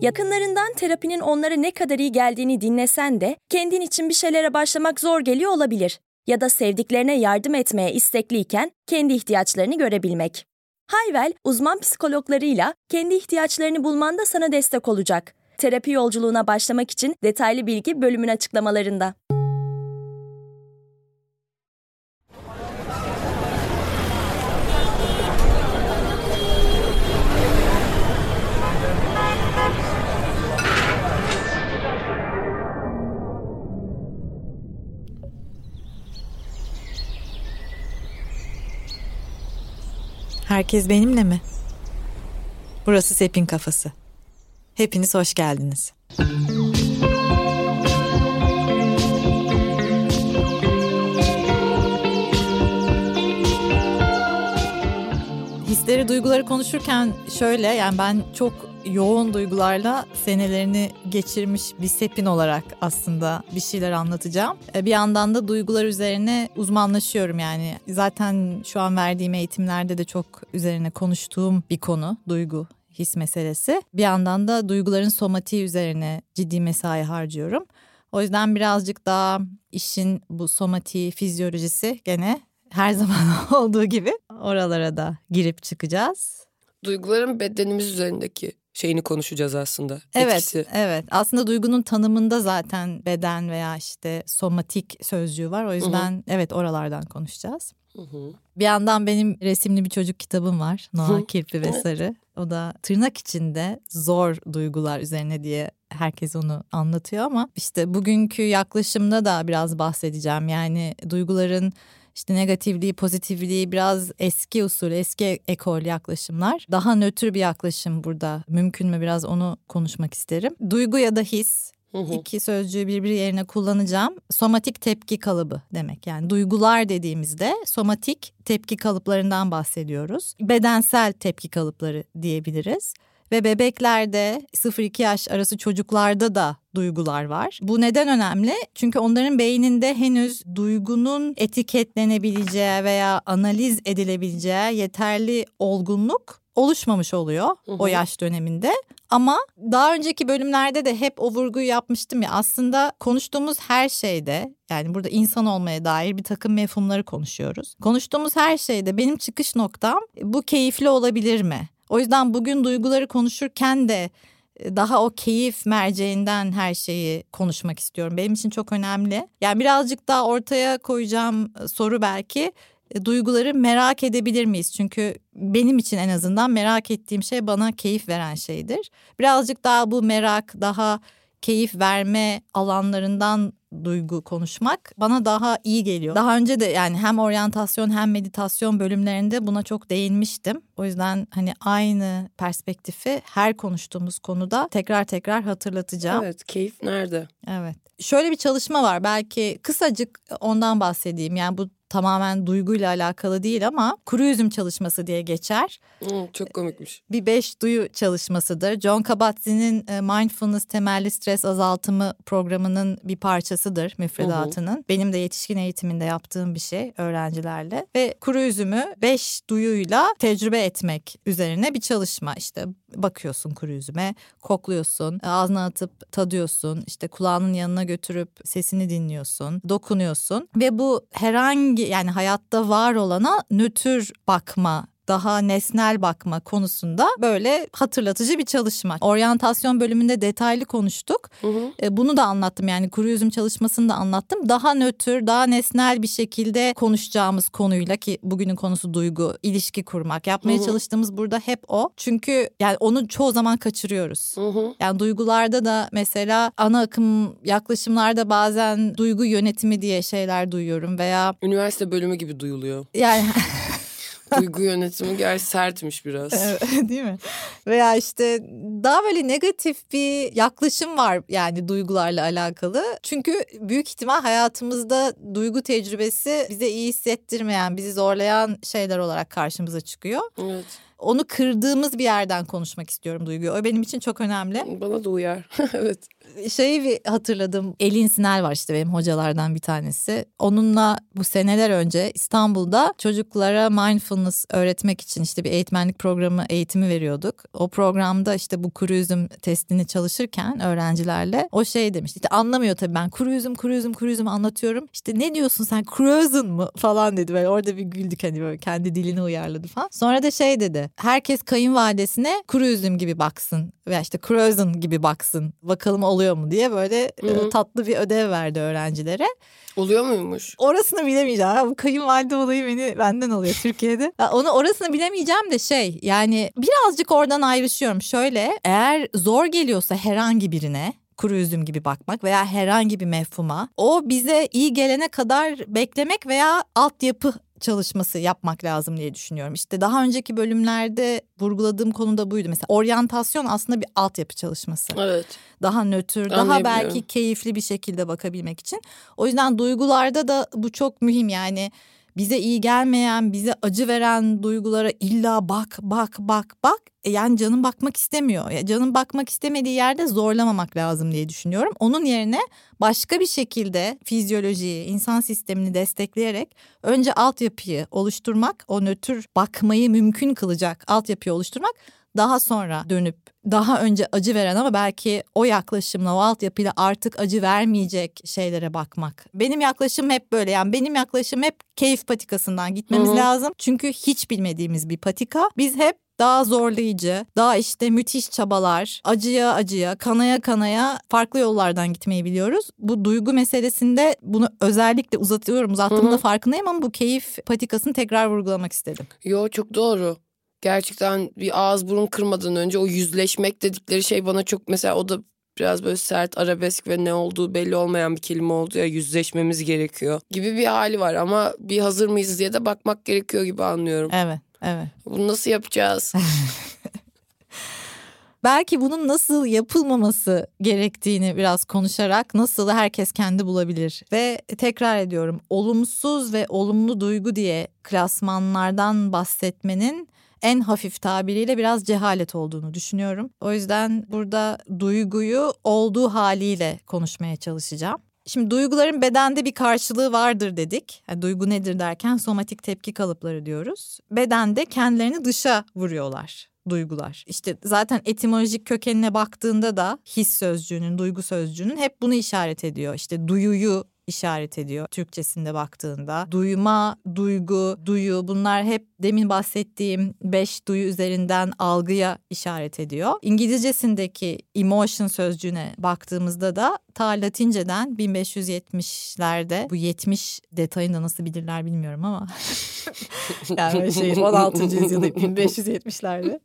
Yakınlarından terapinin onlara ne kadar iyi geldiğini dinlesen de kendin için bir şeylere başlamak zor geliyor olabilir. Ya da sevdiklerine yardım etmeye istekliyken kendi ihtiyaçlarını görebilmek. Hayvel, uzman psikologlarıyla kendi ihtiyaçlarını bulmanda sana destek olacak. Terapi yolculuğuna başlamak için detaylı bilgi bölümün açıklamalarında. Herkes benimle mi? Burası Sepin Kafası. Hepiniz hoş geldiniz. Hisleri, duyguları konuşurken şöyle yani ben çok yoğun duygularla senelerini geçirmiş bir sepin olarak aslında bir şeyler anlatacağım. E, bir yandan da duygular üzerine uzmanlaşıyorum yani. Zaten şu an verdiğim eğitimlerde de çok üzerine konuştuğum bir konu duygu his meselesi. Bir yandan da duyguların somatiği üzerine ciddi mesai harcıyorum. O yüzden birazcık daha işin bu somatiği, fizyolojisi gene her zaman olduğu gibi oralara da girip çıkacağız. Duyguların bedenimiz üzerindeki şeyini konuşacağız aslında. Evet, etkisi. evet. Aslında duygunun tanımında zaten beden veya işte somatik sözcüğü var. O yüzden Hı-hı. evet oralardan konuşacağız. Hı-hı. Bir yandan benim resimli bir çocuk kitabım var. Noah Kirpi ve Sarı. O da tırnak içinde zor duygular üzerine diye herkes onu anlatıyor ama işte bugünkü yaklaşımda da biraz bahsedeceğim. Yani duyguların işte negatifliği, pozitifliği biraz eski usul, eski ekol yaklaşımlar. Daha nötr bir yaklaşım burada mümkün mü biraz onu konuşmak isterim. Duygu ya da his İki sözcüğü birbiri yerine kullanacağım. Somatik tepki kalıbı demek. Yani duygular dediğimizde somatik tepki kalıplarından bahsediyoruz. Bedensel tepki kalıpları diyebiliriz. Ve bebeklerde 0-2 yaş arası çocuklarda da duygular var. Bu neden önemli? Çünkü onların beyninde henüz duygunun etiketlenebileceği veya analiz edilebileceği yeterli olgunluk oluşmamış oluyor hı hı. o yaş döneminde. Ama daha önceki bölümlerde de hep o vurguyu yapmıştım ya aslında konuştuğumuz her şeyde yani burada insan olmaya dair bir takım mefhumları konuşuyoruz. Konuştuğumuz her şeyde benim çıkış noktam bu keyifli olabilir mi? O yüzden bugün duyguları konuşurken de daha o keyif merceğinden her şeyi konuşmak istiyorum. Benim için çok önemli. Yani birazcık daha ortaya koyacağım e, soru belki e, duyguları merak edebilir miyiz? Çünkü benim için en azından merak ettiğim şey bana keyif veren şeydir. Birazcık daha bu merak, daha keyif verme alanlarından duygu konuşmak bana daha iyi geliyor. Daha önce de yani hem oryantasyon hem meditasyon bölümlerinde buna çok değinmiştim. O yüzden hani aynı perspektifi her konuştuğumuz konuda tekrar tekrar hatırlatacağım. Evet, keyif nerede? Evet. Şöyle bir çalışma var belki kısacık ondan bahsedeyim. Yani bu tamamen duyguyla alakalı değil ama kuru üzüm çalışması diye geçer. Hmm, çok komikmiş. Bir beş duyu çalışmasıdır. John Kabat-Zinn'in e, Mindfulness temelli stres azaltımı programının bir parçasıdır müfredatının. Hı Benim de yetişkin eğitiminde yaptığım bir şey öğrencilerle. Ve kuru üzümü beş duyuyla tecrübe etmek üzerine bir çalışma. İşte bakıyorsun kuru üzüme, kokluyorsun, ağzına atıp tadıyorsun, işte kulağının yanına götürüp sesini dinliyorsun, dokunuyorsun ve bu herhangi yani hayatta var olana nötr bakma daha nesnel bakma konusunda böyle hatırlatıcı bir çalışma. Oryantasyon bölümünde detaylı konuştuk. Hı hı. E, bunu da anlattım yani kuru yüzüm çalışmasını da anlattım. Daha nötr, daha nesnel bir şekilde konuşacağımız konuyla ki bugünün konusu duygu, ilişki kurmak. Yapmaya hı hı. çalıştığımız burada hep o. Çünkü yani onu çoğu zaman kaçırıyoruz. Hı hı. Yani duygularda da mesela ana akım yaklaşımlarda bazen duygu yönetimi diye şeyler duyuyorum veya üniversite bölümü gibi duyuluyor. Yani Duygu yönetimi gerçi sertmiş biraz. Evet, değil mi? Veya işte daha böyle negatif bir yaklaşım var yani duygularla alakalı. Çünkü büyük ihtimal hayatımızda duygu tecrübesi bize iyi hissettirmeyen, bizi zorlayan şeyler olarak karşımıza çıkıyor. Evet onu kırdığımız bir yerden konuşmak istiyorum duyguyu. O benim için çok önemli. Bana da uyar. evet. Şeyi bir hatırladım. Elin Sinel var işte benim hocalardan bir tanesi. Onunla bu seneler önce İstanbul'da çocuklara mindfulness öğretmek için işte bir eğitmenlik programı eğitimi veriyorduk. O programda işte bu kuru üzüm testini çalışırken öğrencilerle o şey demişti. İşte anlamıyor tabii ben kuru üzüm kuru üzüm kuru üzüm anlatıyorum. İşte ne diyorsun sen cruising mı falan dedi böyle orada bir güldük hani böyle kendi dilini uyarladı falan. Sonra da şey dedi herkes kayınvalidesine kuru üzüm gibi baksın veya işte cruising gibi baksın bakalım oluyor mu diye böyle Hı hı. e, tatlı bir ödev verdi öğrencilere. Oluyor muymuş? Orasını bilemeyeceğim. Bu kayınvalide olayı beni benden alıyor Türkiye'de. Onu orasını bilemeyeceğim de şey yani birazcık oradan ayrışıyorum. Şöyle eğer zor geliyorsa herhangi birine kuru üzüm gibi bakmak veya herhangi bir mefhuma o bize iyi gelene kadar beklemek veya altyapı çalışması yapmak lazım diye düşünüyorum. İşte daha önceki bölümlerde vurguladığım konu da buydu. Mesela oryantasyon aslında bir altyapı çalışması Evet. daha nötr, daha belki keyifli bir şekilde bakabilmek için. O yüzden duygularda da bu çok mühim yani bize iyi gelmeyen, bize acı veren duygulara illa bak, bak, bak, bak. E Yani canın bakmak istemiyor. Ya Canın bakmak istemediği yerde zorlamamak lazım diye düşünüyorum. Onun yerine başka bir şekilde fizyolojiyi, insan sistemini destekleyerek önce altyapıyı oluşturmak, o nötr bakmayı mümkün kılacak altyapıyı oluşturmak daha sonra dönüp daha önce acı veren ama belki o yaklaşımla o altyapıyla artık acı vermeyecek şeylere bakmak. Benim yaklaşım hep böyle yani benim yaklaşım hep keyif patikasından gitmemiz Hı hı. lazım. Çünkü hiç bilmediğimiz bir patika. Biz hep daha zorlayıcı, daha işte müthiş çabalar, acıya acıya, kanaya kanaya farklı yollardan gitmeyi biliyoruz. Bu duygu meselesinde bunu özellikle uzatıyorum, uzattığımda farkındayım ama bu keyif patikasını tekrar vurgulamak istedim. Yo çok doğru. Gerçekten bir ağız burun kırmadan önce o yüzleşmek dedikleri şey bana çok mesela o da biraz böyle sert arabesk ve ne olduğu belli olmayan bir kelime oldu ya yüzleşmemiz gerekiyor gibi bir hali var ama bir hazır mıyız diye de bakmak gerekiyor gibi anlıyorum. Evet, evet. Bunu nasıl yapacağız? Belki bunun nasıl yapılmaması gerektiğini biraz konuşarak nasıl herkes kendi bulabilir. Ve tekrar ediyorum olumsuz ve olumlu duygu diye klasmanlardan bahsetmenin en hafif tabiriyle biraz cehalet olduğunu düşünüyorum. O yüzden burada duyguyu olduğu haliyle konuşmaya çalışacağım. Şimdi duyguların bedende bir karşılığı vardır dedik. Yani duygu nedir derken somatik tepki kalıpları diyoruz. Bedende kendilerini dışa vuruyorlar duygular. İşte zaten etimolojik kökenine baktığında da his sözcüğünün, duygu sözcüğünün hep bunu işaret ediyor. İşte duyuyu işaret ediyor Türkçesinde baktığında. Duyma, duygu, duyu bunlar hep demin bahsettiğim beş duyu üzerinden algıya işaret ediyor. İngilizcesindeki emotion sözcüğüne baktığımızda da ta Latinceden 1570'lerde bu 70 detayını da nasıl bilirler bilmiyorum ama yani şey 16. yüzyılda 1570'lerde.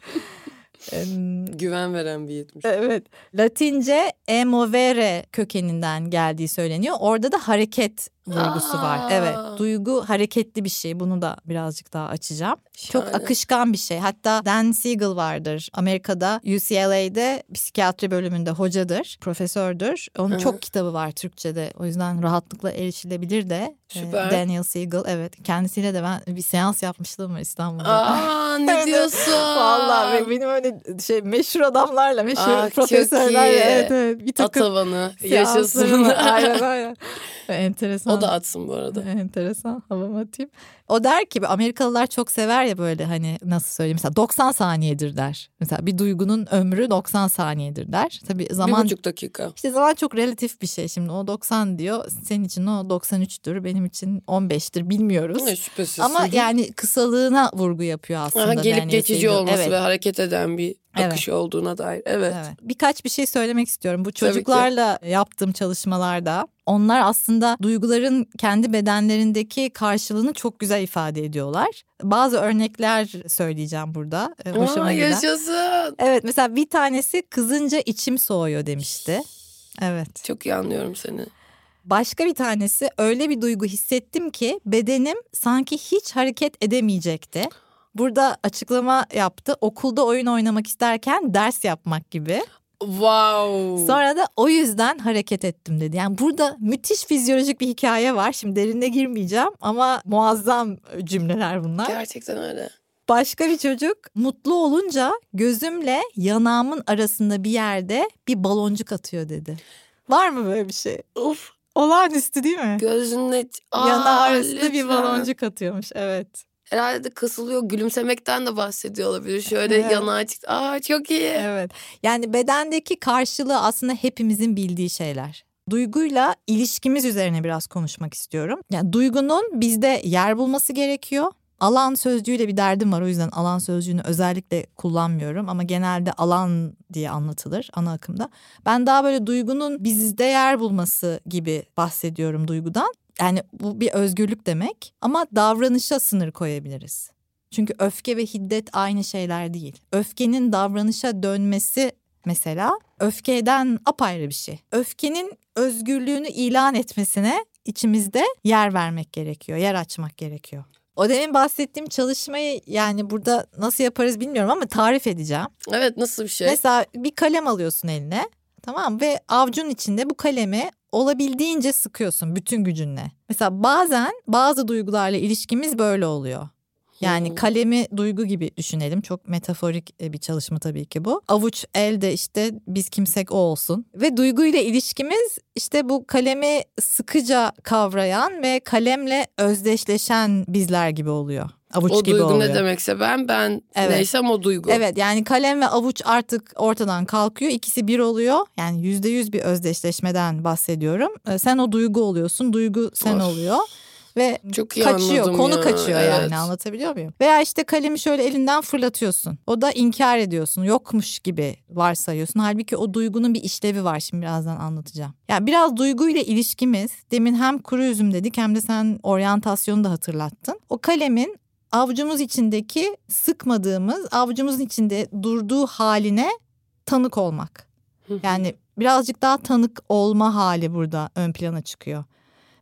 Güven veren bir yetmiş. Evet. Latince emovere kökeninden geldiği söyleniyor. Orada da hareket vurgusu var. Aa. Evet. Duygu hareketli bir şey. Bunu da birazcık daha açacağım. Çok Şahane. akışkan bir şey. Hatta Dan Siegel vardır. Amerika'da UCLA'de psikiyatri bölümünde hocadır, profesördür. Onun Hı hı. çok kitabı var Türkçe'de. O yüzden rahatlıkla erişilebilir de. Ee, Süper. Daniel Siegel evet. Kendisiyle de ben bir seans yapmışlığım var İstanbul'da. Aa ne diyorsun? Vallahi benim öyle şey meşhur adamlarla meşhur çok profesörlerle evet, evet, bir takım Atavanı yaşasın. var. aynen aynen. Enteresan. O da atsın bu arada. Enteresan havamı atayım. O der ki Amerikalılar çok sever ya böyle hani nasıl söyleyeyim mesela 90 saniyedir der. Mesela bir duygunun ömrü 90 saniyedir der. Tabii Bir zaman buçuk dakika. işte zaman çok relatif bir şey şimdi o 90 diyor senin için o 93'tür benim için 15'tir bilmiyoruz. Ne şüphesiz. Ama yani kısalığına vurgu yapıyor aslında. Aha, gelip geçici olması Evet. ve hareket eden bir Evet. olduğuna dair. Evet. Evet. Birkaç bir şey söylemek istiyorum. Bu çocuklarla yaptığım çalışmalarda onlar aslında duyguların kendi bedenlerindeki karşılığını çok güzel ifade ediyorlar. Bazı örnekler söyleyeceğim burada. Ee, Hoşuma Aa, giden. yaşasın. Evet mesela bir tanesi kızınca içim soğuyor demişti. Evet. Çok iyi anlıyorum seni. Başka bir tanesi öyle bir duygu hissettim ki bedenim sanki hiç hareket edemeyecekti. Burada açıklama yaptı. Okulda oyun oynamak isterken ders yapmak gibi. Wow. Sonra da o yüzden hareket ettim dedi. Yani burada müthiş fizyolojik bir hikaye var. Şimdi derine girmeyeceğim ama muazzam cümleler bunlar. Gerçekten öyle. Başka bir çocuk mutlu olunca gözümle yanağımın arasında bir yerde bir baloncuk atıyor dedi. Var mı böyle bir şey? Of Olağanüstü değil mi? gözünle Yanağı Aa, arasında bir lütfen. baloncuk atıyormuş evet. Herhalde de kısılıyor gülümsemekten de bahsediyor olabilir. Şöyle Evet. yanağı çıktı. Aa çok iyi. Evet. Yani bedendeki karşılığı aslında hepimizin bildiği şeyler. Duyguyla ilişkimiz üzerine biraz konuşmak istiyorum. Yani duygunun bizde yer bulması gerekiyor. Alan sözcüğüyle bir derdim var o yüzden alan sözcüğünü özellikle kullanmıyorum ama genelde alan diye anlatılır ana akımda. Ben daha böyle duygunun bizde yer bulması gibi bahsediyorum duygudan. Yani bu bir özgürlük demek ama davranışa sınır koyabiliriz. Çünkü öfke ve hiddet aynı şeyler değil. Öfkenin davranışa dönmesi mesela öfkeden apayrı bir şey. Öfkenin özgürlüğünü ilan etmesine içimizde yer vermek gerekiyor, yer açmak gerekiyor. O demin bahsettiğim çalışmayı yani burada nasıl yaparız bilmiyorum ama tarif edeceğim. Evet nasıl bir şey? Mesela bir kalem alıyorsun eline tamam ve avucun içinde bu kalemi olabildiğince sıkıyorsun bütün gücünle. Mesela bazen bazı duygularla ilişkimiz böyle oluyor. Yani Hmm. kalemi duygu gibi düşünelim. Çok metaforik e, bir çalışma tabii ki bu. Avuç elde işte biz kimsek o olsun. Ve duyguyla ilişkimiz işte bu kalemi sıkıca kavrayan ve kalemle özdeşleşen bizler gibi oluyor. Avuç o gibi duygu oluyor. ne demekse ben ben Evet. neysem o duygu. Evet yani kalem ve avuç artık ortadan kalkıyor. İkisi bir oluyor. Yani yüzde yüz bir özdeşleşmeden bahsediyorum. Ee, Sen o duygu oluyorsun. Duygu sen Of. oluyor. Ve Çok kaçıyor. Konu ya, kaçıyor evet. yani anlatabiliyor muyum? Veya işte kalemi şöyle elinden fırlatıyorsun. O da inkar ediyorsun. Yokmuş gibi varsayıyorsun. Halbuki o duygunun bir işlevi var. Şimdi birazdan anlatacağım. Yani biraz duyguyla ilişkimiz demin hem kuru üzüm dedik hem de sen oryantasyonu da hatırlattın. O kalemin avucumuz içindeki sıkmadığımız avucumuzun içinde durduğu haline tanık olmak. Yani birazcık daha tanık olma hali burada ön plana çıkıyor.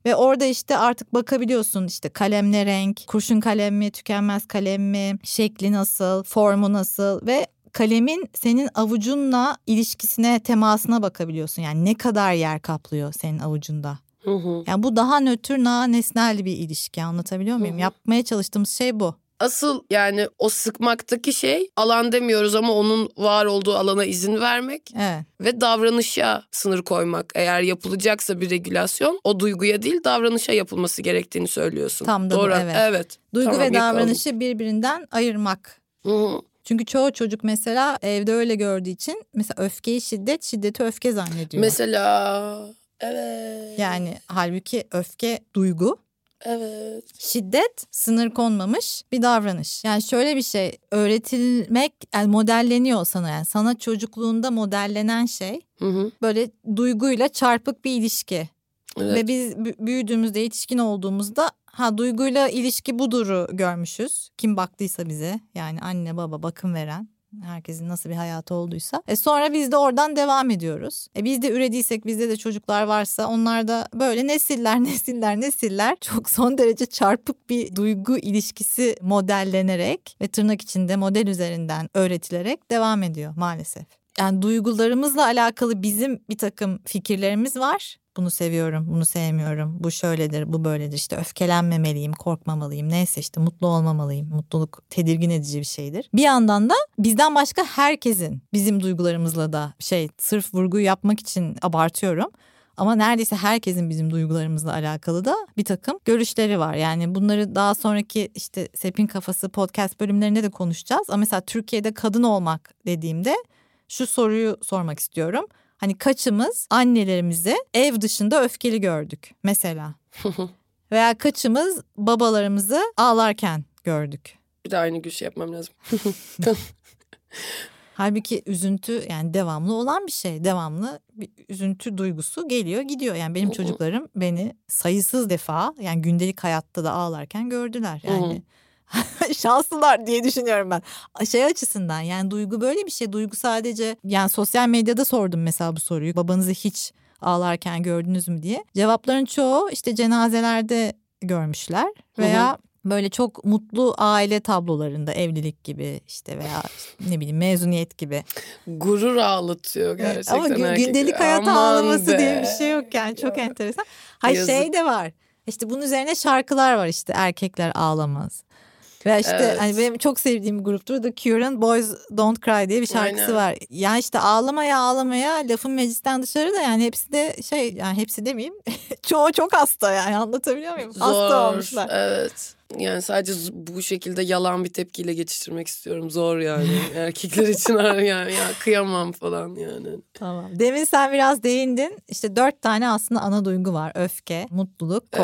Ve orada işte artık bakabiliyorsun işte kalem ne renk, kurşun kalem mi, tükenmez kalem mi, şekli nasıl, formu nasıl ve kalemin senin avucunla ilişkisine, temasına bakabiliyorsun. Yani ne kadar yer kaplıyor senin avucunda. Hı hı. Yani bu daha nötr, daha nesnel bir ilişki anlatabiliyor muyum? Hı hı. Yapmaya çalıştığımız şey bu. Asıl yani o sıkmaktaki şey alan demiyoruz ama onun var olduğu alana izin vermek Evet. ve davranışa sınır koymak. Eğer yapılacaksa bir regülasyon o duyguya değil davranışa yapılması gerektiğini söylüyorsun. Tam da bu, Doğru. evet. Duygu Tamam, ve davranışı birbirinden ayırmak. Hı hı. Çünkü çoğu çocuk mesela evde öyle gördüğü için mesela öfkeyi şiddet, şiddeti öfke zannediyor. Mesela evet. Yani halbuki öfke duygu, Evet. şiddet sınır konmamış bir davranış. Yani şöyle bir şey öğretilmek yani modelleniyor sana yani sana çocukluğunda modellenen şey Hı hı. böyle duyguyla çarpık bir ilişki. Evet. Ve biz bü- büyüdüğümüzde yetişkin olduğumuzda ha duyguyla ilişki buduru görmüşüz. Kim baktıysa bize yani anne baba bakım veren herkesin nasıl bir hayatı olduysa. E sonra biz de oradan devam ediyoruz. E biz de ürediysek bizde de çocuklar varsa onlar da böyle nesiller nesiller nesiller çok son derece çarpık bir duygu ilişkisi modellenerek ve tırnak içinde model üzerinden öğretilerek devam ediyor maalesef. Yani duygularımızla alakalı bizim bir takım fikirlerimiz var. Bunu seviyorum, bunu sevmiyorum, bu şöyledir, bu böyledir. İşte öfkelenmemeliyim, korkmamalıyım, neyse işte mutlu olmamalıyım. Mutluluk tedirgin edici bir şeydir. Bir yandan da bizden başka herkesin bizim duygularımızla da şey sırf vurguyu yapmak için abartıyorum. Ama neredeyse herkesin bizim duygularımızla alakalı da bir takım görüşleri var. Yani bunları daha sonraki işte Sepin Kafası podcast bölümlerinde de konuşacağız. Ama mesela Türkiye'de kadın olmak dediğimde şu soruyu sormak istiyorum. Hani kaçımız annelerimizi ev dışında öfkeli gördük mesela. Veya kaçımız babalarımızı ağlarken gördük. Bir de aynı gülüş yapmam lazım. Halbuki üzüntü yani devamlı olan bir şey. Devamlı bir üzüntü duygusu geliyor gidiyor. Yani benim çocuklarım beni sayısız defa yani gündelik hayatta da ağlarken gördüler. Yani şanslılar diye düşünüyorum ben. Şey açısından yani duygu böyle bir şey. Duygu sadece yani sosyal medyada sordum mesela bu soruyu. Babanızı hiç ağlarken gördünüz mü diye. Cevapların çoğu işte cenazelerde görmüşler veya böyle çok mutlu aile tablolarında evlilik gibi işte veya işte ne bileyim mezuniyet gibi. Gurur ağlatıyor gerçekten. Ama gündelik hayat Aman ağlaması be. diye bir şey yok yani çok Ya. enteresan. Hay Yazık. şey de var. İşte bunun üzerine şarkılar var işte erkekler ağlamaz. Ve işte Evet. hani benim çok sevdiğim bir gruptur The Cure'ın Boys Don't Cry diye bir şarkısı Aynen. var. Yani işte ağlamaya ağlamaya lafın meclisten dışarı da yani hepsi de şey yani hepsi demeyeyim. Çoğu çok hasta yani anlatabiliyor muyum? Hasta Zor. olmuşlar. Evet. Yani sadece bu şekilde yalan bir tepkiyle geçiştirmek istiyorum. Zor yani. Erkekler için yani ya kıyamam falan yani. Tamam. Demin sen biraz değindin. İşte dört tane aslında ana duygu var. Öfke, mutluluk, Evet.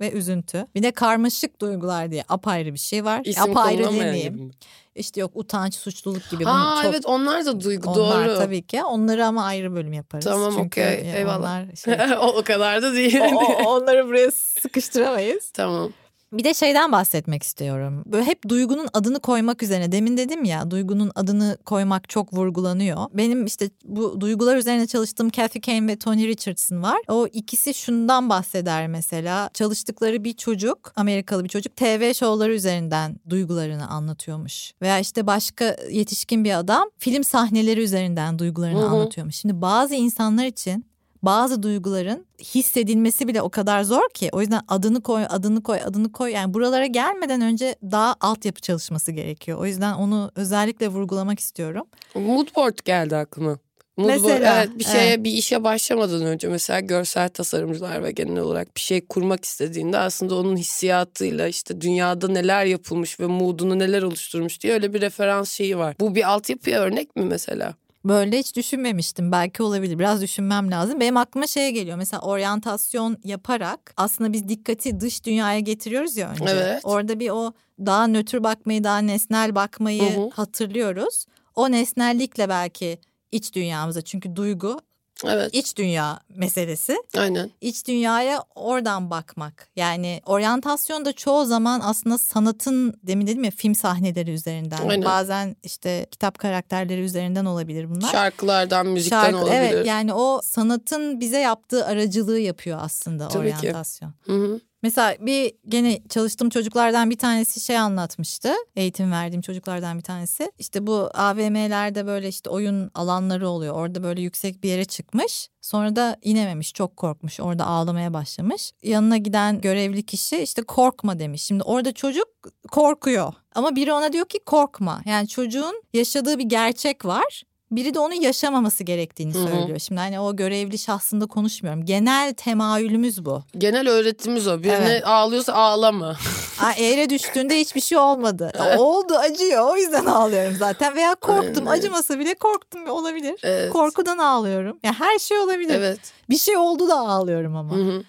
Ve üzüntü. Bir de karmaşık duygular diye apayrı bir şey var. İsim apayrı demeyeyim. İşte yok utanç, suçluluk gibi. Ha çok- evet onlar da duygu Onlar doğru. tabii ki. Onları ama ayrı bölüm yaparız. Tamam, okey. ya Eyvallah. Onlar şey, o, o kadar da değil. o- onları buraya sıkıştıramayız. tamam. Bir de şeyden bahsetmek istiyorum. Böyle hep duygunun adını koymak üzerine. Demin dedim ya duygunun adını koymak çok vurgulanıyor. Benim işte bu duygular üzerine çalıştığım Kathy Kane ve Tony Richardson var. O ikisi şundan bahseder mesela. Çalıştıkları bir çocuk, Amerikalı bir çocuk TV şovları üzerinden duygularını anlatıyormuş. Veya işte başka yetişkin bir adam film sahneleri üzerinden duygularını Hı hı. anlatıyormuş. Şimdi bazı insanlar için bazı duyguların hissedilmesi bile o kadar zor ki. O yüzden adını koy, adını koy, adını koy. Yani buralara gelmeden önce daha altyapı çalışması gerekiyor. O yüzden onu özellikle vurgulamak istiyorum. Moodboard geldi aklıma. Moodboard, Mesela, evet, bir şeye bir işe başlamadan önce mesela görsel tasarımcılar ve genel olarak bir şey kurmak istediğinde aslında onun hissiyatıyla işte dünyada neler yapılmış ve moodunu neler oluşturmuş diye öyle bir referans şeyi var. Bu bir altyapıya örnek mi mesela? Böyle hiç düşünmemiştim. Belki olabilir. Biraz düşünmem lazım. Benim aklıma şey geliyor. Mesela oryantasyon yaparak aslında biz dikkati dış dünyaya getiriyoruz ya önce. Evet. Orada bir o daha nötr bakmayı, daha nesnel bakmayı Hı hı. hatırlıyoruz. O nesnellikle belki iç dünyamıza çünkü duygu Evet iç dünya meselesi. aynen. İç dünyaya oradan bakmak. Yani oryantasyon da çoğu zaman aslında sanatın demin dedim ya film sahneleri üzerinden. Aynen. Bazen işte kitap karakterleri üzerinden olabilir bunlar. Şarkılardan, müzikten Şarkı- olabilir. Evet yani o sanatın bize yaptığı aracılığı yapıyor aslında Tabii ki. oryantasyon. Hı hı. Mesela bir gene çalıştığım çocuklardan bir tanesi şey anlatmıştı. Eğitim verdiğim çocuklardan bir tanesi. İşte bu AVM'lerde böyle işte oyun alanları oluyor. Orada böyle yüksek bir yere çıkmış. Sonra da inememiş çok korkmuş. Orada ağlamaya başlamış. Yanına giden görevli kişi işte korkma demiş. Şimdi orada çocuk korkuyor. Ama biri ona diyor ki korkma. Yani çocuğun yaşadığı bir gerçek var. Biri de onu yaşamaması gerektiğini Hı hı. söylüyor. Şimdi hani o görevli şahsında konuşmuyorum. Genel temayülümüz bu. Genel öğretimiz o. Birine Evet. ağlıyorsa ağlama. Aa, eğre düştüğünde hiçbir şey olmadı. Oldu acıyor o yüzden ağlıyorum zaten. Veya korktum Aynen. acımasa bile korktum olabilir. Evet. Korkudan ağlıyorum. Ya her şey olabilir. Evet. Bir şey oldu da ağlıyorum ama. Hı hı.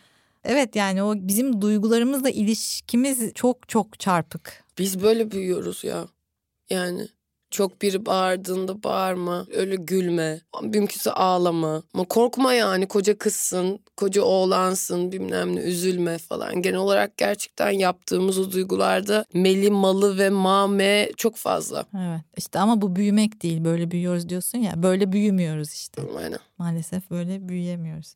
Evet yani o bizim duygularımızla ilişkimiz çok çok çarpık. Biz böyle büyüyoruz ya. Yani çok biri bağırdığında bağırma, öyle gülme, mümkünse ağlama. Ama korkma yani koca kızsın, koca oğlansın bilmem ne üzülme falan. Genel olarak gerçekten yaptığımız o duygularda meli, malı ve mame çok fazla. Evet işte ama bu büyümek değil böyle büyüyoruz diyorsun ya böyle büyümüyoruz işte. Aynen. Maalesef böyle büyüyemiyoruz.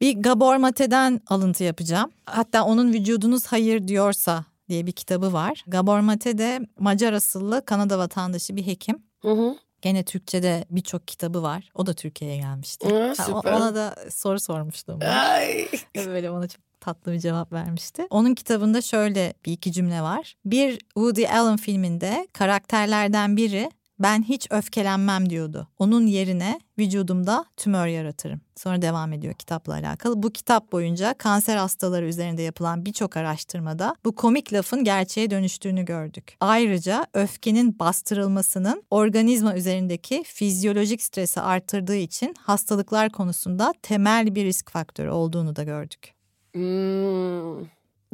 Bir Gabor Mate'den alıntı yapacağım. Hatta onun Vücudunuz Hayır Diyorsa diye bir kitabı var. Gabor Mate de Macar asıllı Kanada vatandaşı bir hekim. Hı hı. Gene Türkçe'de birçok kitabı var. O da Türkiye'ye gelmişti. O- süper. ona da soru sormuştum. Ay. Böyle ona çok tatlı bir cevap vermişti. Onun kitabında şöyle bir iki cümle var. Bir Woody Allen filminde karakterlerden biri ben hiç öfkelenmem diyordu. Onun yerine vücudumda tümör yaratırım. Sonra devam ediyor kitapla alakalı. Bu kitap boyunca kanser hastaları üzerinde yapılan birçok araştırmada bu komik lafın gerçeğe dönüştüğünü gördük. Ayrıca öfkenin bastırılmasının organizma üzerindeki fizyolojik stresi artırdığı için hastalıklar konusunda temel bir risk faktörü olduğunu da gördük. Hmm.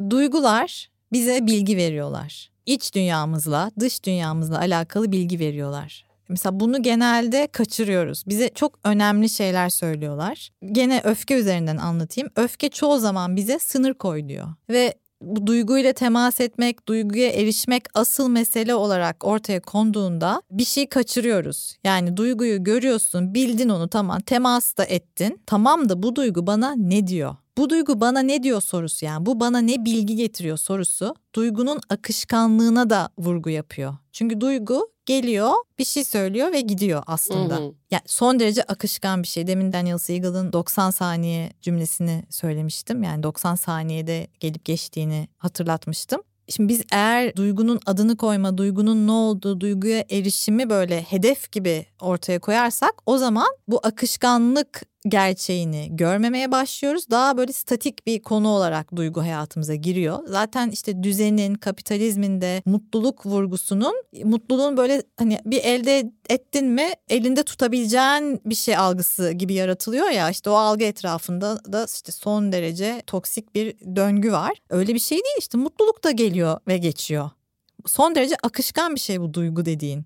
Duygular bize bilgi veriyorlar. İç dünyamızla, dış dünyamızla alakalı bilgi veriyorlar. Mesela bunu genelde kaçırıyoruz. Bize çok önemli şeyler söylüyorlar. Gene öfke üzerinden anlatayım. Öfke çoğu zaman bize sınır koy diyor. Ve bu duyguyla temas etmek, duyguya erişmek asıl mesele olarak ortaya konduğunda bir şey kaçırıyoruz. Yani duyguyu görüyorsun, bildin onu tamam, temas da ettin. Tamam da bu duygu bana ne diyor? Bu duygu bana ne diyor sorusu yani bu bana ne bilgi getiriyor sorusu duygunun akışkanlığına da vurgu yapıyor. Çünkü duygu geliyor bir şey söylüyor ve gidiyor aslında. Hı hı. Yani son derece akışkan bir şey. Demin Daniel Siegel'ın 90 saniye cümlesini söylemiştim. Yani 90 saniyede gelip geçtiğini hatırlatmıştım. Şimdi biz eğer duygunun adını koyma, duygunun ne olduğu, duyguya erişimi böyle hedef gibi ortaya koyarsak o zaman bu akışkanlık gerçeğini görmemeye başlıyoruz. Daha böyle statik bir konu olarak duygu hayatımıza giriyor. Zaten işte düzenin, kapitalizmin de mutluluk vurgusunun mutluluğun böyle hani bir elde ettin mi elinde tutabileceğin bir şey algısı gibi yaratılıyor ya işte o algı etrafında da işte son derece toksik bir döngü var. Öyle bir şey değil işte mutluluk da geliyor ve geçiyor. Son derece akışkan bir şey bu duygu dediğin.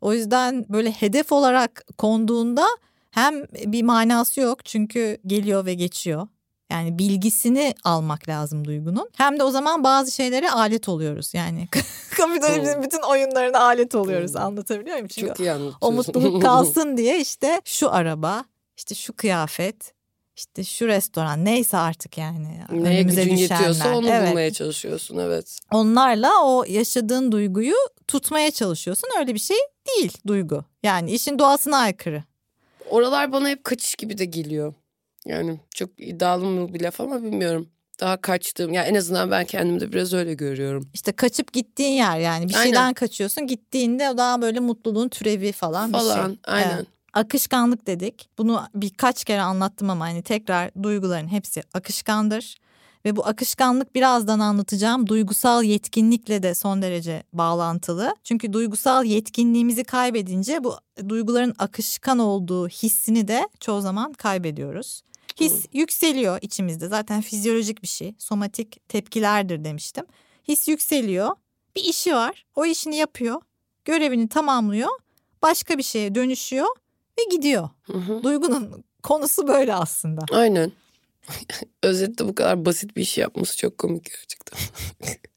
O yüzden böyle hedef olarak konduğunda hem bir manası yok çünkü geliyor ve geçiyor. Yani bilgisini almak lazım duygunun. Hem de o zaman bazı şeylere alet oluyoruz. Yani kapitalizmin bütün oyunlarına alet oluyoruz. Anlatabiliyor muyum? Çünkü Çok iyi O mutluluk kalsın diye işte şu araba, işte şu kıyafet, işte şu restoran neyse artık yani. Neye gücün düşenler. yetiyorsa onu evet. bulmaya çalışıyorsun evet. Onlarla o yaşadığın duyguyu tutmaya çalışıyorsun. Öyle bir şey değil duygu. Yani işin doğasına aykırı. Oralar bana hep kaçış gibi de geliyor. Yani çok iddialı mı bir laf ama bilmiyorum. Daha kaçtığım yani en azından ben kendimde biraz öyle görüyorum. İşte kaçıp gittiğin yer yani bir aynen. şeyden kaçıyorsun gittiğinde daha böyle mutluluğun türevi falan, falan bir şey. Falan aynen. Evet. Akışkanlık dedik. Bunu birkaç kere anlattım ama hani tekrar duyguların hepsi akışkandır. Ve bu akışkanlık birazdan anlatacağım duygusal yetkinlikle de son derece bağlantılı. Çünkü duygusal yetkinliğimizi kaybedince bu duyguların akışkan olduğu hissini de çoğu zaman kaybediyoruz. His yükseliyor içimizde zaten fizyolojik bir şey. Somatik tepkilerdir demiştim. His yükseliyor. Bir işi var. O işini yapıyor. Görevini tamamlıyor. Başka bir şeye dönüşüyor ve gidiyor. Hı hı. Duygunun konusu böyle aslında. Aynen. Özette bu kadar basit bir iş yapması çok komik gerçekten.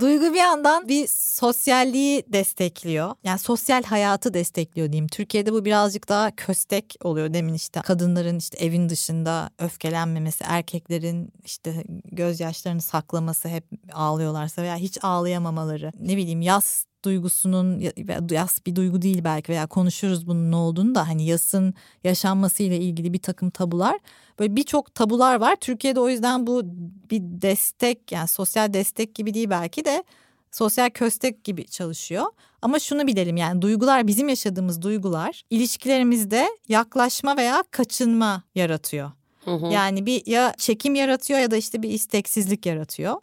Duygu bir yandan bir sosyalliği destekliyor. Yani sosyal hayatı destekliyor diyeyim. Türkiye'de bu birazcık daha köstek oluyor demin işte. Kadınların işte evin dışında öfkelenmemesi, erkeklerin işte gözyaşlarını saklaması hep ağlıyorlarsa veya hiç ağlayamamaları. Ne bileyim yaz duygusunun yas bir duygu değil belki veya konuşuruz bunun ne olduğunu da hani yasın yaşanmasıyla ilgili bir takım tabular böyle birçok tabular var. Türkiye'de o yüzden bu bir destek yani sosyal destek gibi değil belki de sosyal köstek gibi çalışıyor. Ama şunu bilelim yani duygular bizim yaşadığımız duygular ilişkilerimizde yaklaşma veya kaçınma yaratıyor. Hı hı. Yani bir ya çekim yaratıyor ya da işte bir isteksizlik yaratıyor.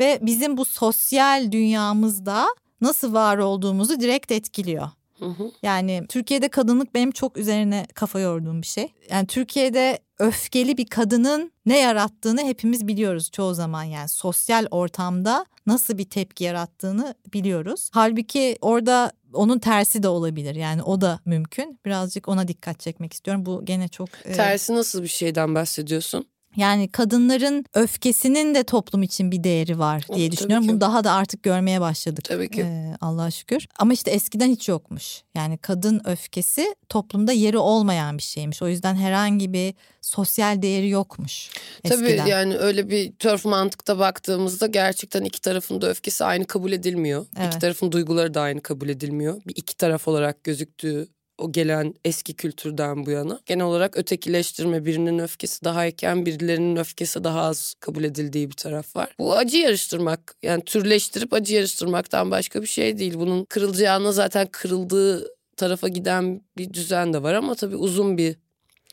Ve bizim bu sosyal dünyamızda nasıl var olduğumuzu direkt etkiliyor. Hı hı. Yani Türkiye'de kadınlık benim çok üzerine kafa yorduğum bir şey. Yani Türkiye'de öfkeli bir kadının ne yarattığını hepimiz biliyoruz çoğu zaman yani sosyal ortamda nasıl bir tepki yarattığını biliyoruz. Halbuki orada onun tersi de olabilir yani o da mümkün. Birazcık ona dikkat çekmek istiyorum. Bu gene çok... Tersi nasıl bir şeyden bahsediyorsun? Yani kadınların öfkesinin de toplum için bir değeri var diye oh, düşünüyorum. Bunu daha da artık görmeye başladık. Tabii ki. Ee, Allah'a şükür. Ama işte eskiden hiç yokmuş. Yani kadın öfkesi toplumda yeri olmayan bir şeymiş. O yüzden herhangi bir sosyal değeri yokmuş. Eskiden. Tabii yani öyle bir törf mantıkta baktığımızda gerçekten iki tarafın da öfkesi aynı kabul edilmiyor. Evet. İki tarafın duyguları da aynı kabul edilmiyor. Bir iki taraf olarak gözüktüğü o gelen eski kültürden bu yana. Genel olarak ötekileştirme birinin öfkesi daha iken birilerinin öfkesi daha az kabul edildiği bir taraf var. Bu acı yarıştırmak yani türleştirip acı yarıştırmaktan başka bir şey değil. Bunun kırılacağına zaten kırıldığı tarafa giden bir düzen de var ama tabii uzun bir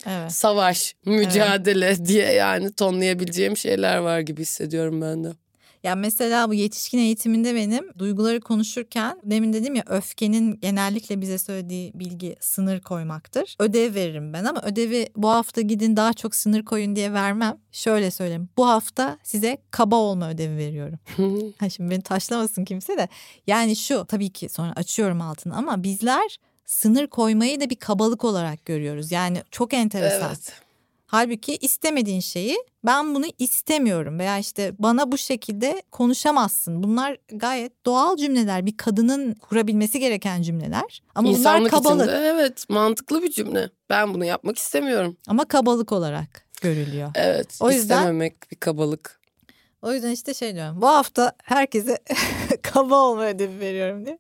evet. savaş, mücadele evet. diye yani tonlayabileceğim şeyler var gibi hissediyorum ben de. Ya mesela bu yetişkin eğitiminde benim duyguları konuşurken demin dedim ya öfkenin genellikle bize söylediği bilgi sınır koymaktır. Ödev veririm ben ama ödevi bu hafta gidin daha çok sınır koyun diye vermem. Şöyle söyleyeyim. Bu hafta size kaba olma ödevi veriyorum. ha şimdi beni taşlamasın kimse de. Yani şu tabii ki sonra açıyorum altını ama bizler sınır koymayı da bir kabalık olarak görüyoruz. Yani çok enteresan. Evet. Halbuki istemediğin şeyi ben bunu istemiyorum veya işte bana bu şekilde konuşamazsın. Bunlar gayet doğal cümleler. Bir kadının kurabilmesi gereken cümleler. Ama İnsanlık bunlar kabalık. içinde evet mantıklı bir cümle. Ben bunu yapmak istemiyorum. Ama kabalık olarak görülüyor. Evet O yüzden- istememek bir kabalık. O yüzden işte şey diyorum. Bu hafta herkese kaba olma ödevi veriyorum diye.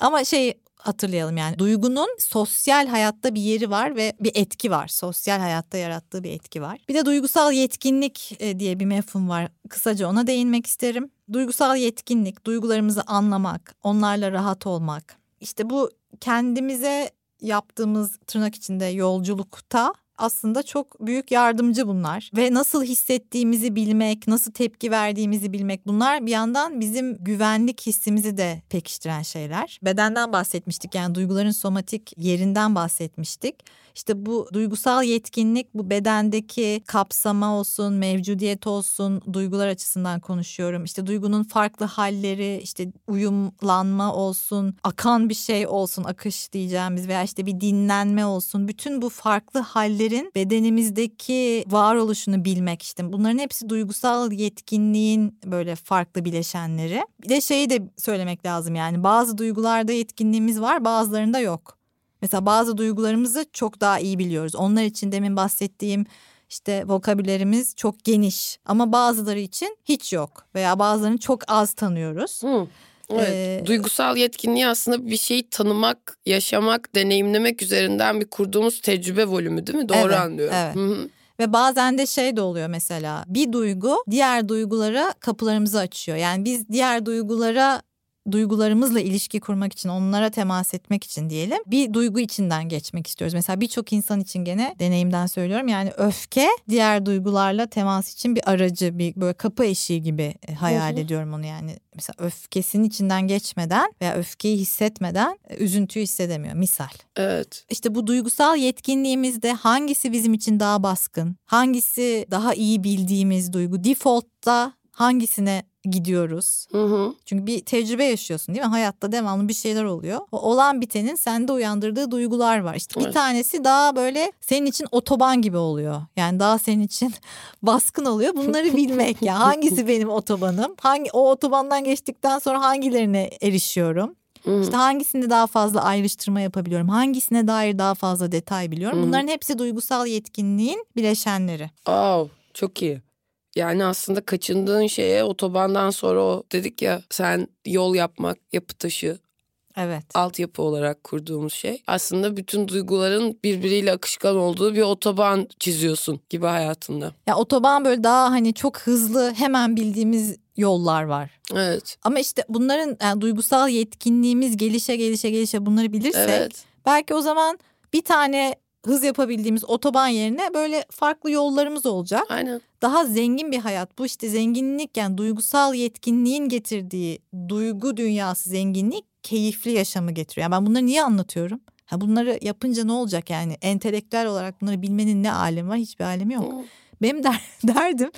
Ama şey hatırlayalım yani duygunun sosyal hayatta bir yeri var ve bir etki var. Sosyal hayatta yarattığı bir etki var. Bir de duygusal yetkinlik e, diye bir mefhum var. Kısaca ona değinmek isterim. Duygusal yetkinlik, duygularımızı anlamak, onlarla rahat olmak. İşte bu kendimize yaptığımız tırnak içinde yolculukta aslında çok büyük yardımcı bunlar. Ve nasıl hissettiğimizi bilmek, nasıl tepki verdiğimizi bilmek bunlar bir yandan bizim güvenlik hissimizi de pekiştiren şeyler. Bedenden bahsetmiştik yani duyguların somatik yerinden bahsetmiştik. İşte bu duygusal yetkinlik bu bedendeki kapsama olsun, mevcudiyet olsun, duygular açısından konuşuyorum. İşte duygunun farklı halleri, işte uyumlanma olsun, akan bir şey olsun, akış diyeceğimiz veya işte bir dinlenme olsun. Bütün bu farklı hallerin bedenimizdeki varoluşunu bilmek işte. Bunların hepsi duygusal yetkinliğin böyle farklı bileşenleri. Bir de şeyi de söylemek lazım yani bazı duygularda yetkinliğimiz var, bazılarında yok. Mesela bazı duygularımızı çok daha iyi biliyoruz. Onlar için demin bahsettiğim işte vokabülerimiz çok geniş ama bazıları için hiç yok veya bazılarını çok az tanıyoruz. Hı. Evet. Ee, Duygusal yetkinliği aslında bir şeyi tanımak, yaşamak, deneyimlemek üzerinden bir kurduğumuz tecrübe volümü değil mi? Doğru Evet, anlıyorum. evet. Ve bazen de şey de oluyor mesela bir duygu diğer duygulara kapılarımızı açıyor. Yani biz diğer duygulara duygularımızla ilişki kurmak için onlara temas etmek için diyelim bir duygu içinden geçmek istiyoruz. Mesela birçok insan için gene deneyimden söylüyorum yani öfke diğer duygularla temas için bir aracı bir böyle kapı eşiği gibi e, hayal Hı hı. ediyorum onu yani. Mesela öfkesinin içinden geçmeden veya öfkeyi hissetmeden e, üzüntüyü hissedemiyor misal. Evet. İşte bu duygusal yetkinliğimizde hangisi bizim için daha baskın? Hangisi daha iyi bildiğimiz duygu? Default'ta hangisine gidiyoruz? Hı hı. Çünkü bir tecrübe yaşıyorsun değil mi? Hayatta devamlı bir şeyler oluyor. O olan bitenin sende uyandırdığı duygular var. İşte bir Evet. tanesi daha böyle senin için otoban gibi oluyor. Yani daha senin için baskın oluyor. Bunları bilmek ya. Hangisi benim otobanım? Hangi o otobandan geçtikten sonra hangilerine erişiyorum? Hı. İşte hangisinde daha fazla ayrıştırma yapabiliyorum? Hangisine dair daha fazla detay biliyorum? Bunların hepsi duygusal yetkinliğin bileşenleri. Aa, çok iyi. Yani aslında kaçındığın şeye otobandan sonra o dedik ya sen yol yapmak, yapı taşı, Evet. altyapı olarak kurduğumuz şey. Aslında bütün duyguların birbiriyle akışkan olduğu bir otoban çiziyorsun gibi hayatında. Ya otoban böyle daha hani çok hızlı hemen bildiğimiz yollar var. Evet. Ama işte bunların yani duygusal yetkinliğimiz gelişe gelişe gelişe bunları bilirsek Evet. belki o zaman bir tane hız yapabildiğimiz otoban yerine böyle farklı yollarımız olacak. Aynen. Daha zengin bir hayat. Bu işte zenginlik yani duygusal yetkinliğin getirdiği duygu dünyası zenginlik keyifli yaşamı getiriyor. Yani ben bunları niye anlatıyorum? Ha bunları yapınca ne olacak yani? Entelektüel olarak bunları bilmenin ne alemi var? Hiçbir alemi yok. Hı. Benim der, derdim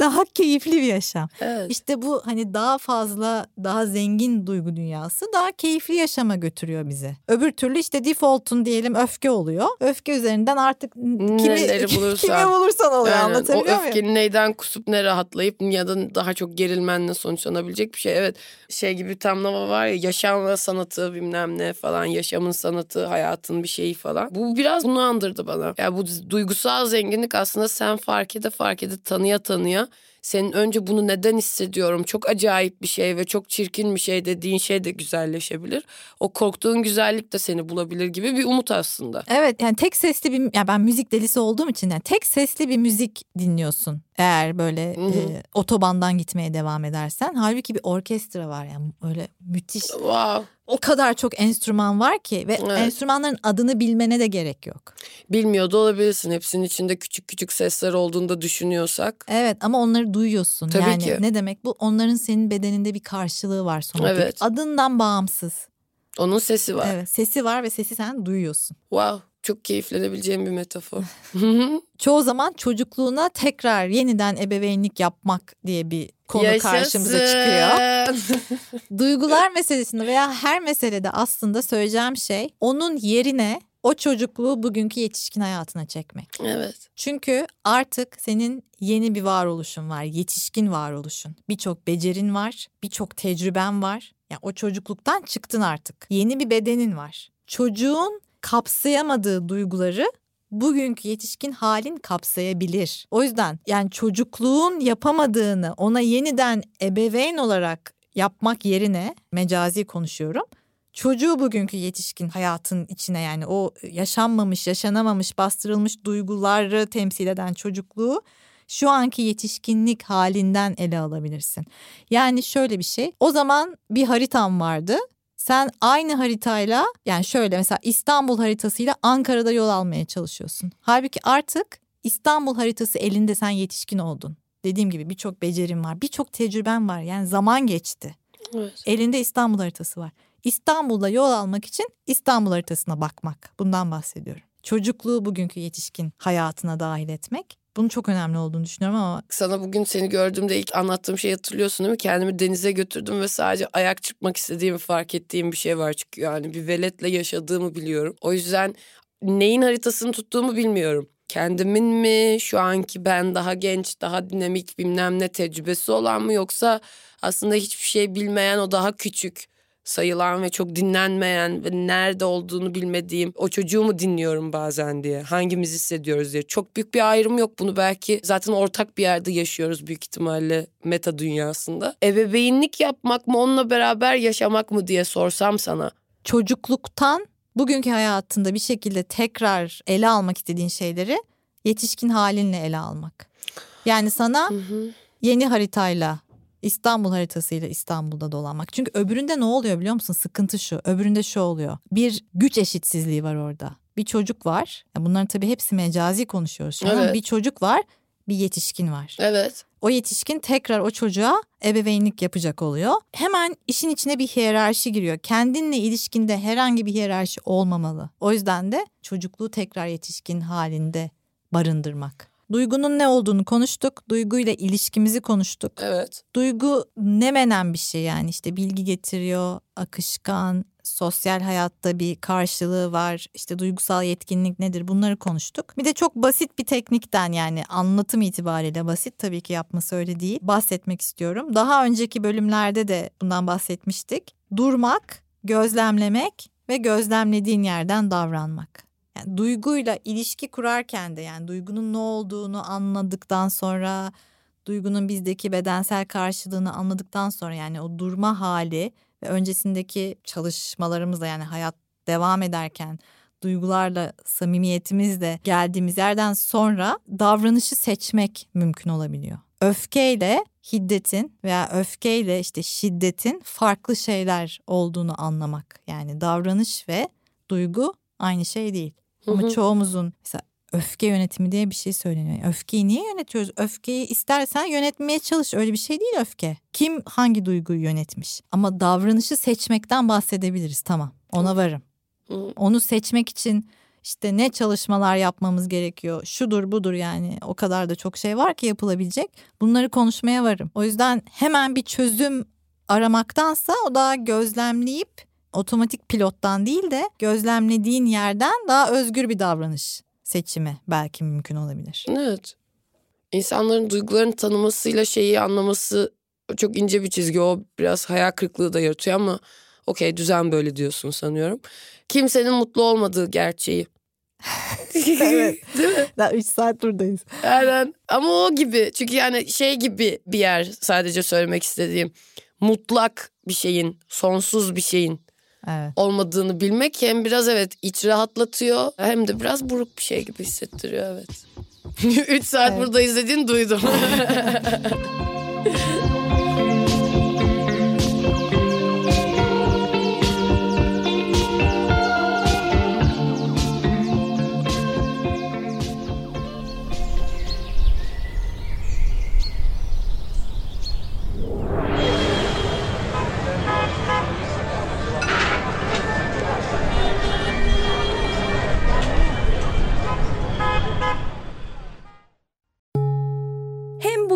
daha keyifli bir yaşam. Evet. İşte bu hani daha fazla daha zengin duygu dünyası daha keyifli yaşama götürüyor bizi. Öbür türlü işte default'un diyelim öfke oluyor. Öfke üzerinden artık kimi, Neleri bulursan. kimi bulursan oluyor Aynen. O anlatabiliyor muyum? öfkenin neyden kusup ne rahatlayıp ya da daha çok gerilmenle sonuçlanabilecek bir şey. Evet şey gibi bir tamlama var ya yaşam ve sanatı bilmem ne falan yaşamın sanatı hayatın bir şeyi falan. Bu biraz bunu andırdı bana. Yani bu duygusal zenginlik aslında sen fark ede fark ede tanıya tanıya senin önce bunu neden hissediyorum çok acayip bir şey ve çok çirkin bir şey dediğin şey de güzelleşebilir. O korktuğun güzellik de seni bulabilir gibi bir umut aslında. Evet yani tek sesli bir yani ben müzik delisi olduğum için yani tek sesli bir müzik dinliyorsun. Eğer böyle e, otobandan gitmeye devam edersen. Halbuki bir orkestra var yani öyle müthiş. Wow. O kadar çok enstrüman var ki ve Evet. enstrümanların adını bilmene de gerek yok. Bilmiyor da olabilirsin. Hepsinin içinde küçük küçük sesler olduğunu da düşünüyorsak. Evet ama onları duyuyorsun. Tabii yani ki. ne demek bu? Onların senin bedeninde bir karşılığı var somatik. Evet. Adından bağımsız. Onun sesi var. Evet, sesi var ve sesi sen duyuyorsun. Wow. Çok keyiflenebileceğim bir metafor. Çoğu zaman çocukluğuna tekrar yeniden ebeveynlik yapmak diye bir konu karşımıza çıkıyor. Yaşasın. Duygular meselesinde veya her meselede aslında söyleyeceğim şey onun yerine o çocukluğu bugünkü yetişkin hayatına çekmek. Evet. Çünkü artık senin yeni bir varoluşun var, yetişkin varoluşun. Birçok becerin var, birçok tecrüben var. Yani o çocukluktan çıktın artık. Yeni bir bedenin var. Çocuğun kapsayamadığı duyguları bugünkü yetişkin halin kapsayabilir. O yüzden yani çocukluğun yapamadığını ona yeniden ebeveyn olarak yapmak yerine mecazi konuşuyorum. Çocuğu bugünkü yetişkin hayatın içine yani o yaşanmamış, yaşanamamış, bastırılmış duyguları temsil eden çocukluğu şu anki yetişkinlik halinden ele alabilirsin. Yani şöyle bir şey. O zaman bir haritam vardı. Sen aynı haritayla yani şöyle mesela İstanbul haritasıyla Ankara'da yol almaya çalışıyorsun. Halbuki artık İstanbul haritası elinde sen yetişkin oldun. Dediğim gibi birçok becerim var, birçok tecrüben var. Yani zaman geçti. Evet. Elinde İstanbul haritası var. İstanbul'da yol almak için İstanbul haritasına bakmak. Bundan bahsediyorum. Çocukluğu bugünkü yetişkin hayatına dahil etmek. Bunun çok önemli olduğunu düşünüyorum ama Sana bugün seni gördüğümde ilk anlattığım şeyi hatırlıyorsun değil mi? Kendimi denize götürdüm ve sadece ayak çırpmak istediğimi fark ettiğim bir şey var. Çünkü yani bir veletle yaşadığımı biliyorum. O yüzden neyin haritasını tuttuğumu bilmiyorum. Kendimin mi, şu anki ben daha genç, daha dinamik bilmem ne tecrübesi olan mı yoksa aslında hiçbir şey bilmeyen o daha küçük sayılan ve çok dinlenmeyen ve nerede olduğunu bilmediğim o çocuğu mu dinliyorum bazen diye. Hangimiz hissediyoruz diye. Çok büyük bir ayrım yok bunu belki zaten ortak bir yerde yaşıyoruz büyük ihtimalle meta dünyasında. Ebeveynlik yapmak mı onunla beraber yaşamak mı diye sorsam sana. çocukluktan bugünkü hayatında bir şekilde tekrar ele almak istediğin şeyleri yetişkin halinle ele almak. Yani sana yeni haritayla İstanbul haritasıyla İstanbul'da dolanmak. Çünkü öbüründe ne oluyor biliyor musun? Sıkıntı şu. Öbüründe şu oluyor. Bir güç eşitsizliği var orada. Bir çocuk var. Bunların tabii hepsi mecazi konuşuyoruz şu an. Evet. Bir çocuk var, bir yetişkin var. Evet. O yetişkin tekrar o çocuğa ebeveynlik yapacak oluyor. Hemen işin içine bir hiyerarşi giriyor. Kendinle ilişkinde herhangi bir hiyerarşi olmamalı. O yüzden de çocukluğu tekrar yetişkin halinde barındırmak. Duygunun ne olduğunu konuştuk. Duyguyla ilişkimizi konuştuk. Evet. Duygu ne menen bir şey yani işte bilgi getiriyor, akışkan, sosyal hayatta bir karşılığı var. İşte duygusal yetkinlik nedir bunları konuştuk. Bir de çok basit bir teknikten yani anlatım itibariyle basit tabii ki yapması öyle değil. Bahsetmek istiyorum. Daha önceki bölümlerde de bundan bahsetmiştik. Durmak, gözlemlemek ve gözlemlediğin yerden davranmak. Yani duyguyla ilişki kurarken de yani duygunun ne olduğunu anladıktan sonra duygunun bizdeki bedensel karşılığını anladıktan sonra yani o durma hali ve öncesindeki çalışmalarımızla yani hayat devam ederken duygularla samimiyetimizle geldiğimiz yerden sonra davranışı seçmek mümkün olabiliyor. Öfkeyle hiddetin veya öfkeyle işte şiddetin farklı şeyler olduğunu anlamak. Yani davranış ve duygu aynı şey değil. Ama Hı hı. çoğumuzun mesela öfke yönetimi diye bir şey söyleniyor. Öfkeyi niye yönetiyoruz? Öfkeyi istersen yönetmeye çalış. Öyle bir şey değil öfke. Kim hangi duyguyu yönetmiş? Ama davranışı seçmekten bahsedebiliriz. Tamam. Ona varım. Onu seçmek için işte ne çalışmalar yapmamız gerekiyor? Şudur budur yani. O kadar da çok şey var ki yapılabilecek. Bunları konuşmaya varım. O yüzden hemen bir çözüm aramaktansa o daha gözlemleyip otomatik pilottan değil de gözlemlediğin yerden daha özgür bir davranış seçimi belki mümkün olabilir. Evet. İnsanların duygularını tanımasıyla şeyi anlaması çok ince bir çizgi. O biraz hayal kırıklığı da yaratıyor ama okey düzen böyle diyorsun sanıyorum. Kimsenin mutlu olmadığı gerçeği. Evet. Değil mi? Daha 3 saat buradayız. Aynen. Ama o gibi. Çünkü yani şey gibi bir yer sadece söylemek istediğim. Mutlak bir şeyin, sonsuz bir şeyin Evet. olmadığını bilmek hem biraz evet iç rahatlatıyor hem de biraz buruk bir şey gibi hissettiriyor evet. 3 saat Evet. burada izlediğini duydum.